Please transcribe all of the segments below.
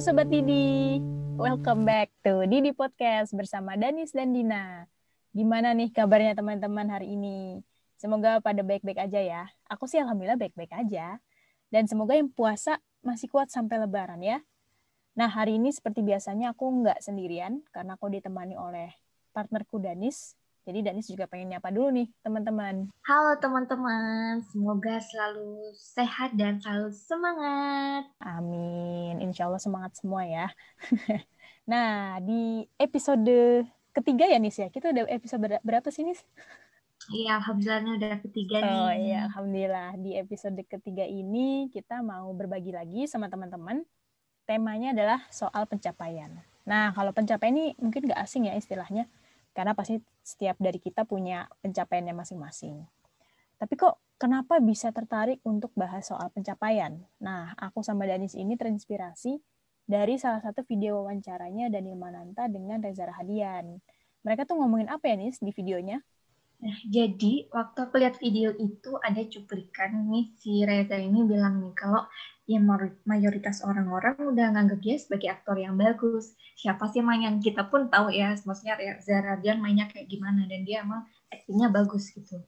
Sobat Didi, welcome back to Didi Podcast bersama Danis dan Dina. Gimana nih kabarnya teman-teman hari ini? Semoga pada baik-baik aja ya. Aku sih alhamdulillah baik-baik aja. Dan semoga yang puasa masih kuat sampai lebaran ya. Nah hari ini seperti biasanya aku nggak sendirian karena aku ditemani oleh partnerku Danis jadi Danis juga pengen nyapa dulu nih teman-teman. Halo teman-teman, semoga selalu sehat dan selalu semangat. Amin, insya Allah semangat semua ya. nah di episode ketiga ya Nis ya, kita udah episode berapa sih Nis? Iya, alhamdulillah udah ketiga nih. Oh iya, alhamdulillah. Di episode ketiga ini kita mau berbagi lagi sama teman-teman. Temanya adalah soal pencapaian. Nah, kalau pencapaian ini mungkin gak asing ya istilahnya karena pasti setiap dari kita punya pencapaiannya masing-masing. Tapi kok kenapa bisa tertarik untuk bahas soal pencapaian? Nah, aku sama Danis ini terinspirasi dari salah satu video wawancaranya Daniel Mananta dengan Reza Rahadian. Mereka tuh ngomongin apa ya, Nis, di videonya? Nah, jadi waktu aku lihat video itu ada cuplikan nih si Reza ini bilang nih kalau ya mayoritas orang-orang udah nganggap dia sebagai aktor yang bagus. Siapa sih emang yang kita pun tahu ya, maksudnya Zara Radian mainnya kayak gimana dan dia emang aktingnya bagus gitu.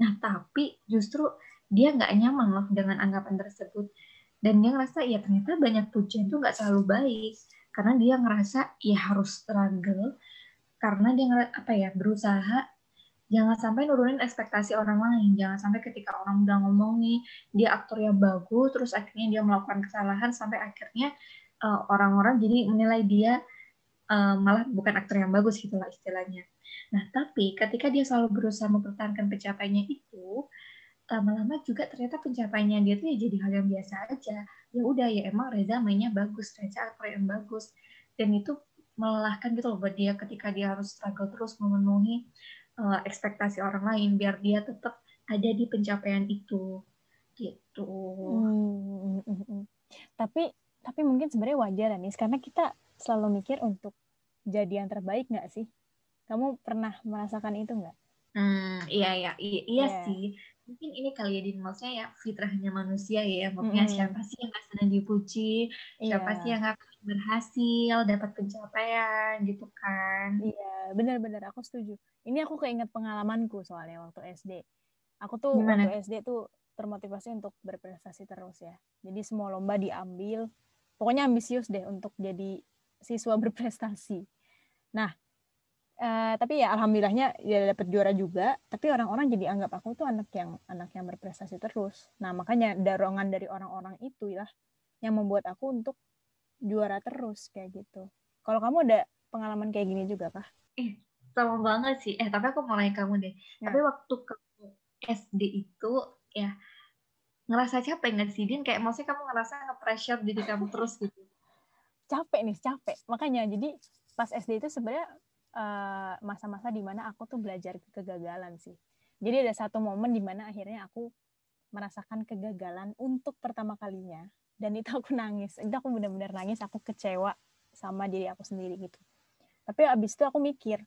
Nah tapi justru dia nggak nyaman loh dengan anggapan tersebut dan dia ngerasa ya ternyata banyak pujian tuh nggak selalu baik karena dia ngerasa ya harus struggle karena dia apa ya berusaha jangan sampai nurunin ekspektasi orang lain. Jangan sampai ketika orang udah ngomong nih dia aktor yang bagus terus akhirnya dia melakukan kesalahan sampai akhirnya eh, orang-orang jadi menilai dia uh, malah bukan aktor yang bagus gitulah istilahnya. Nah tapi ketika dia selalu berusaha mempertahankan pencapaiannya itu lama-lama juga ternyata pencapaiannya dia tuh ya jadi hal yang biasa aja. Ya udah ya emang Reza mainnya bagus Reza aktor yang bagus. Dan itu melelahkan gitu loh buat dia ketika dia harus struggle terus memenuhi uh, ekspektasi orang lain biar dia tetap ada di pencapaian itu gitu. Hmm, hmm, hmm, hmm. Tapi tapi mungkin sebenarnya wajar nih karena kita selalu mikir untuk jadi yang terbaik nggak sih? Kamu pernah merasakan itu nggak? Hmm, iya iya iya, iya yeah. sih. Mungkin ini kali ya di maksudnya ya fitrahnya manusia ya. Maksudnya mm. siapa sih yang nggak senang dipuji? Siapa yeah. sih yang nggak berhasil dapat pencapaian gitu kan? Iya benar-benar aku setuju. Ini aku keinget pengalamanku soalnya waktu SD. Aku tuh Gimana? waktu SD tuh termotivasi untuk berprestasi terus ya. Jadi semua lomba diambil. Pokoknya ambisius deh untuk jadi siswa berprestasi. Nah, Uh, tapi ya alhamdulillahnya ya dapat juara juga tapi orang-orang jadi anggap aku tuh anak yang anak yang berprestasi terus nah makanya dorongan dari orang-orang itu ya yang membuat aku untuk juara terus kayak gitu. Kalau kamu ada pengalaman kayak gini juga kah? Eh sama banget sih. Eh tapi aku mau nanya kamu deh. Ya. tapi waktu kamu SD itu ya ngerasa capek nggak sih Din? Kayak maksudnya kamu ngerasa nge-pressure diri kamu terus gitu. Capek nih capek. Makanya jadi pas SD itu sebenarnya Eh, masa-masa uh, di mana aku tuh belajar kegagalan sih. Jadi ada satu momen di mana akhirnya aku merasakan kegagalan untuk pertama kalinya dan itu aku nangis. Itu aku benar-benar nangis, aku kecewa sama diri aku sendiri gitu. Tapi abis itu aku mikir,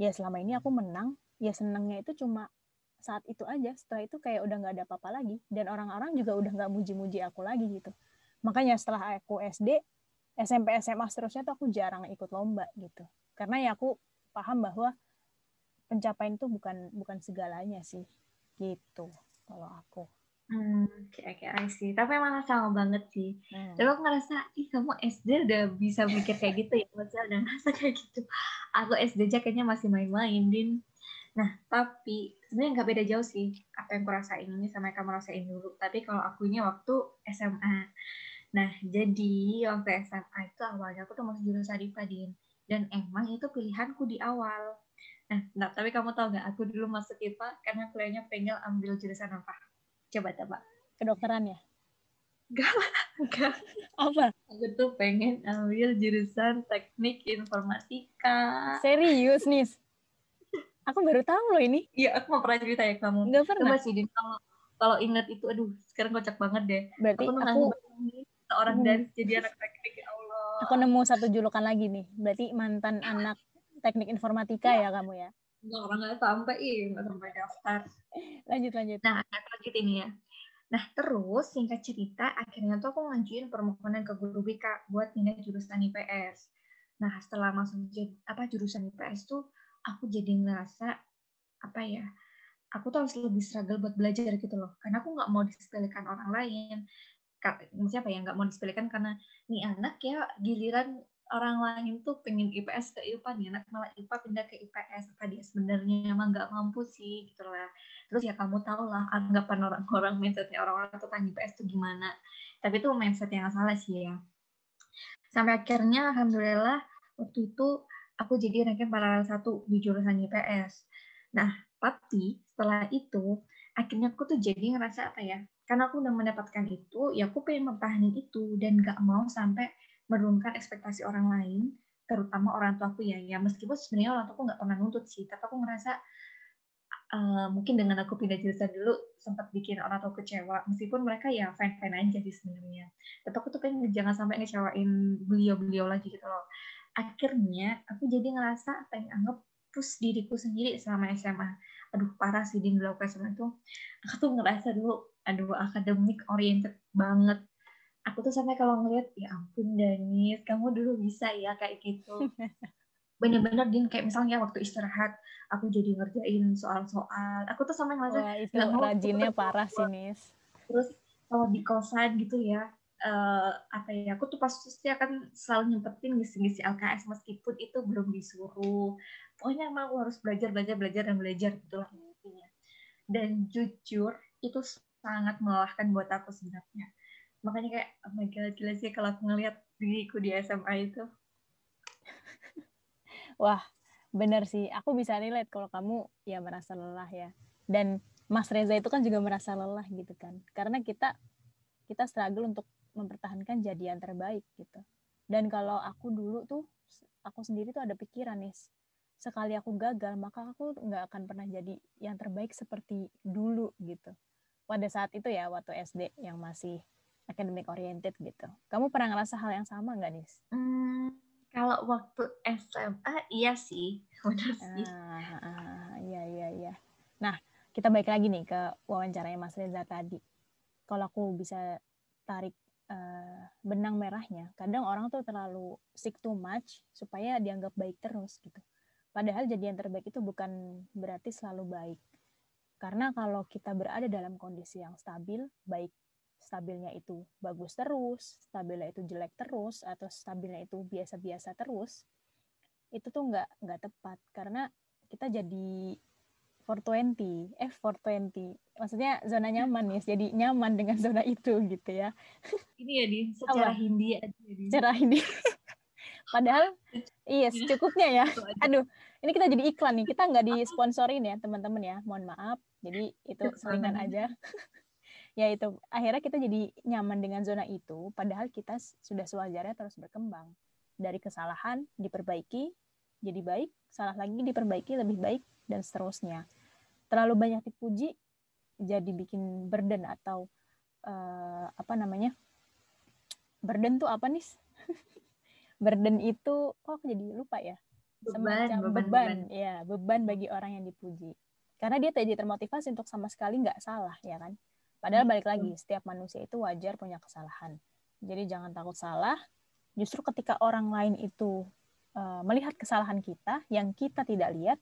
ya selama ini aku menang, ya senangnya itu cuma saat itu aja. Setelah itu kayak udah nggak ada apa-apa lagi dan orang-orang juga udah nggak muji-muji aku lagi gitu. Makanya setelah aku SD, SMP, SMA seterusnya tuh aku jarang ikut lomba gitu. Karena ya aku paham bahwa pencapaian itu bukan bukan segalanya sih gitu kalau aku Hmm, oke okay, oke, sih. Tapi emang sama banget sih. Hmm. Tapi aku ngerasa, ih kamu SD udah bisa mikir kayak gitu ya, maksudnya udah ngerasa kayak gitu. Aku SD aja kayaknya masih main-main, Din. Nah, tapi sebenarnya nggak beda jauh sih apa yang aku rasain ini sama yang kamu rasain dulu. Tapi kalau akunya waktu SMA. Nah, jadi waktu SMA itu awalnya aku tuh masih jurusan IPA, Din dan emang itu pilihanku di awal. Nah, nah tapi kamu tahu nggak aku dulu masuk IPA karena kuliahnya pengen ambil jurusan apa? Coba coba. Kedokteran ya? Enggak enggak. Apa? Aku tuh pengen ambil jurusan teknik informatika. Serius, Nis? Aku baru tahu loh ini. Iya, aku mau pernah cerita ya kamu. Enggak pernah. Coba sih, kalau kalau ingat itu, aduh, sekarang kocak banget deh. Berarti aku, aku seorang hmm. dari jadi anak teknik ya Aku nemu satu julukan lagi nih. Berarti mantan anak teknik informatika ya, kamu ya? Enggak, orang nggak sampai, ih, nggak sampai daftar. lanjut, lanjut. Nah, lanjut ini ya. Nah, terus singkat cerita, akhirnya tuh aku ngajuin permohonan ke guru BK buat pindah jurusan IPS. Nah, setelah masuk apa jurusan IPS tuh, aku jadi ngerasa apa ya, aku tuh harus lebih struggle buat belajar gitu loh. Karena aku nggak mau disepelekan orang lain. Maksudnya apa ya, nggak mau disepelekan karena nih anak ya giliran orang lain tuh pengen IPS ke IPA nih anak malah IPA pindah ke IPS apa dia sebenarnya emang nggak mampu sih gitu lah. Terus ya kamu tau lah anggapan orang-orang mindsetnya orang-orang tentang IPS tuh gimana. Tapi itu mindset yang salah sih ya. Sampai akhirnya alhamdulillah waktu itu aku jadi ranking paralel satu di jurusan IPS nah tapi setelah itu akhirnya aku tuh jadi ngerasa apa ya karena aku udah mendapatkan itu ya aku pengen mempertahankan itu dan gak mau sampai menurunkan ekspektasi orang lain, terutama orang tua aku ya. Ya meskipun sebenarnya orang tua aku nggak pernah nuntut sih, tapi aku ngerasa uh, mungkin dengan aku pindah jurusan dulu sempat bikin orang tua kecewa. Meskipun mereka ya fine fine aja sih sebenarnya. Tapi aku tuh pengen jangan sampai ngecewain beliau-beliau lagi gitu loh. Akhirnya aku jadi ngerasa pengen anggap push diriku sendiri selama SMA. Aduh parah sih di dulu SMA tuh. Aku tuh ngerasa dulu aduh akademik oriented banget aku tuh sampai kalau ngeliat ya ampun Danis kamu dulu bisa ya kayak gitu. Bener-bener din kayak misalnya waktu istirahat aku jadi ngerjain soal-soal. Aku tuh sampai ngeliat Wah, itu rajinnya parah sih Nis. Terus kalau di kosan gitu ya uh, apa ya aku tuh pasti akan selalu nyempetin ngisi-ngisi LKS meskipun itu belum disuruh. Pokoknya emang aku harus belajar belajar belajar dan belajar gitu lah intinya. Dan jujur itu sangat melelahkan buat aku sebenarnya makanya kayak oh my god gila sih kalau aku ngeliat diriku di SMA itu. Wah bener sih. Aku bisa relate kalau kamu ya merasa lelah ya. Dan Mas Reza itu kan juga merasa lelah gitu kan. Karena kita kita struggle untuk mempertahankan jadi yang terbaik gitu. Dan kalau aku dulu tuh aku sendiri tuh ada pikiran nih. Sekali aku gagal maka aku nggak akan pernah jadi yang terbaik seperti dulu gitu. Pada saat itu ya waktu SD yang masih academic oriented gitu. Kamu pernah ngerasa hal yang sama nggak, Nis? Hmm, kalau waktu SMA iya sih, benar sih. Ah, ah, iya iya iya. Nah, kita balik lagi nih ke wawancaranya Mas Reza tadi. Kalau aku bisa tarik uh, benang merahnya, kadang orang tuh terlalu sick too much supaya dianggap baik terus gitu. Padahal jadi yang terbaik itu bukan berarti selalu baik. Karena kalau kita berada dalam kondisi yang stabil, baik stabilnya itu bagus terus, stabilnya itu jelek terus, atau stabilnya itu biasa-biasa terus, itu tuh nggak nggak tepat karena kita jadi 420, eh 420, maksudnya zona nyaman ya, jadi nyaman dengan zona itu gitu ya. Ini ya di secara Apa? Hindi aja. Di. Secara Hindi. Padahal iya secukupnya ya. Aduh, ini kita jadi iklan nih. Kita nggak disponsorin ya teman-teman ya. Mohon maaf. Jadi itu selingan aja ya itu. Akhirnya kita jadi nyaman dengan zona itu padahal kita sudah sewajarnya terus berkembang. Dari kesalahan diperbaiki jadi baik. Salah lagi diperbaiki lebih baik dan seterusnya. Terlalu banyak dipuji jadi bikin burden atau uh, apa namanya? Burden tuh apa nih? Burden itu kok aku jadi lupa ya? Beban, semacam beban, beban, beban. Ya beban bagi orang yang dipuji. Karena dia jadi termotivasi untuk sama sekali nggak salah ya kan Padahal balik lagi, setiap manusia itu wajar punya kesalahan. Jadi jangan takut salah. Justru ketika orang lain itu uh, melihat kesalahan kita yang kita tidak lihat,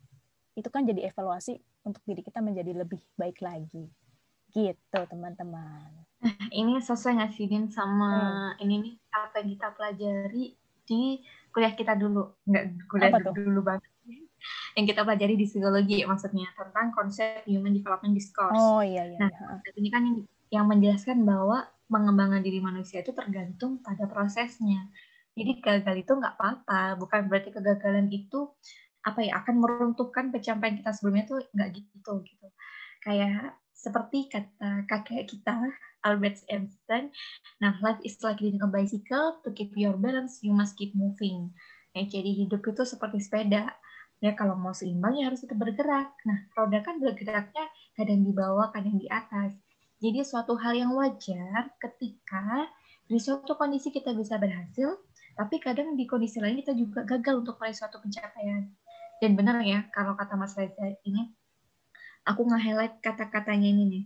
itu kan jadi evaluasi untuk diri kita menjadi lebih baik lagi. Gitu, teman-teman. Nah, ini sesuai nggak sih, Din, sama hmm. ini nih, apa yang kita pelajari di kuliah kita dulu. Nggak kuliah dulu banget yang kita pelajari di psikologi maksudnya tentang konsep human development discourse. Oh iya iya. Nah, iya. ini kan yang menjelaskan bahwa pengembangan diri manusia itu tergantung pada prosesnya. Jadi gagal itu nggak apa-apa, bukan berarti kegagalan itu apa ya akan meruntuhkan pencapaian kita sebelumnya tuh nggak gitu gitu. Kayak seperti kata kakek kita Albert Einstein, nah life is like riding a bicycle, to keep your balance you must keep moving. Nah, jadi hidup itu seperti sepeda ya kalau mau seimbang ya harus tetap bergerak. Nah, roda kan bergeraknya kadang di bawah, kadang di atas. Jadi suatu hal yang wajar ketika di suatu kondisi kita bisa berhasil, tapi kadang di kondisi lain kita juga gagal untuk meraih suatu pencapaian. Dan benar ya, kalau kata Mas Reza ini, aku nge-highlight kata-katanya ini nih.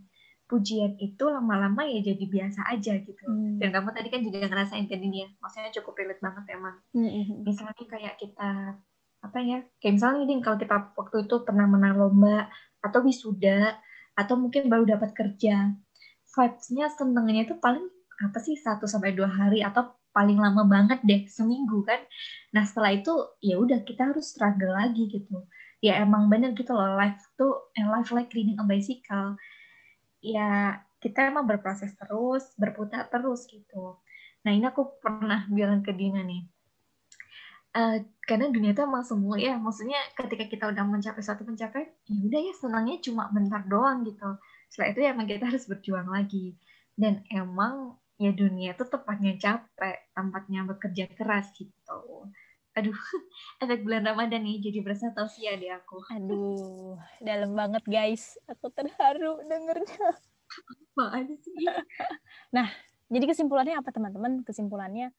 pujian itu lama-lama ya jadi biasa aja gitu. Hmm. Dan kamu tadi kan juga ngerasain kan ini ya, maksudnya cukup relate banget emang. Hmm. Misalnya kayak kita apa ya, kayak misalnya ini kalau kita waktu itu pernah menang lomba atau wisuda atau mungkin baru dapat kerja, vibes-nya senengnya itu paling apa sih satu sampai dua hari atau paling lama banget deh seminggu kan. Nah setelah itu ya udah kita harus struggle lagi gitu. Ya emang bener gitu loh life tuh eh, life like riding a bicycle ya kita emang berproses terus, berputar terus gitu. Nah ini aku pernah bilang ke Dina nih, uh, karena dunia itu emang semua ya, maksudnya ketika kita udah mencapai suatu pencapaian, ya udah ya senangnya cuma bentar doang gitu. Setelah itu ya emang kita harus berjuang lagi. Dan emang ya dunia itu tempatnya capek, tempatnya bekerja keras gitu. Aduh, efek bulan Ramadan nih jadi berasa tausiah deh aku. Aduh, dalam banget guys. Aku terharu dengernya. Nah, jadi kesimpulannya apa teman-teman? Kesimpulannya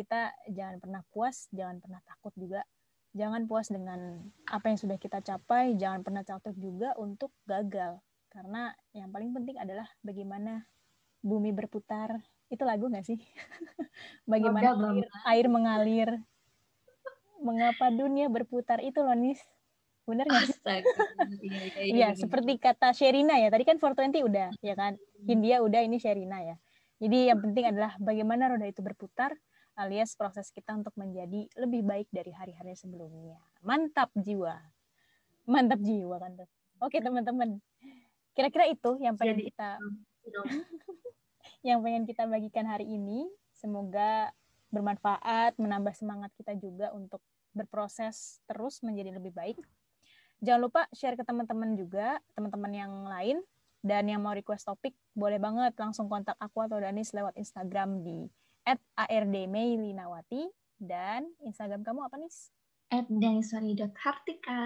kita jangan pernah puas, jangan pernah takut juga. Jangan puas dengan apa yang sudah kita capai, jangan pernah takut juga untuk gagal. Karena yang paling penting adalah bagaimana bumi berputar. Itu lagu nggak sih? bagaimana air, air mengalir, mengapa dunia berputar itu loh Nis bener nggak sih iya, iya, iya, iya seperti kata Sherina ya tadi kan 420 udah ya kan hmm. Hindia udah ini Sherina ya jadi yang penting adalah bagaimana roda itu berputar alias proses kita untuk menjadi lebih baik dari hari-hari sebelumnya. Mantap jiwa. Mantap jiwa kan tuh? Oke teman-teman. Kira-kira itu yang pengen jadi, kita yang pengen kita bagikan hari ini. Semoga bermanfaat, menambah semangat kita juga untuk berproses terus menjadi lebih baik. Jangan lupa share ke teman-teman juga, teman-teman yang lain. Dan yang mau request topik, boleh banget langsung kontak aku atau Danis lewat Instagram di @ardmeilinawati dan Instagram kamu apa nih? @daniswari.hartika.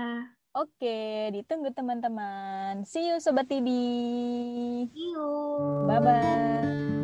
Oke, ditunggu teman-teman. See you Sobat Tidi. See you. Bye-bye.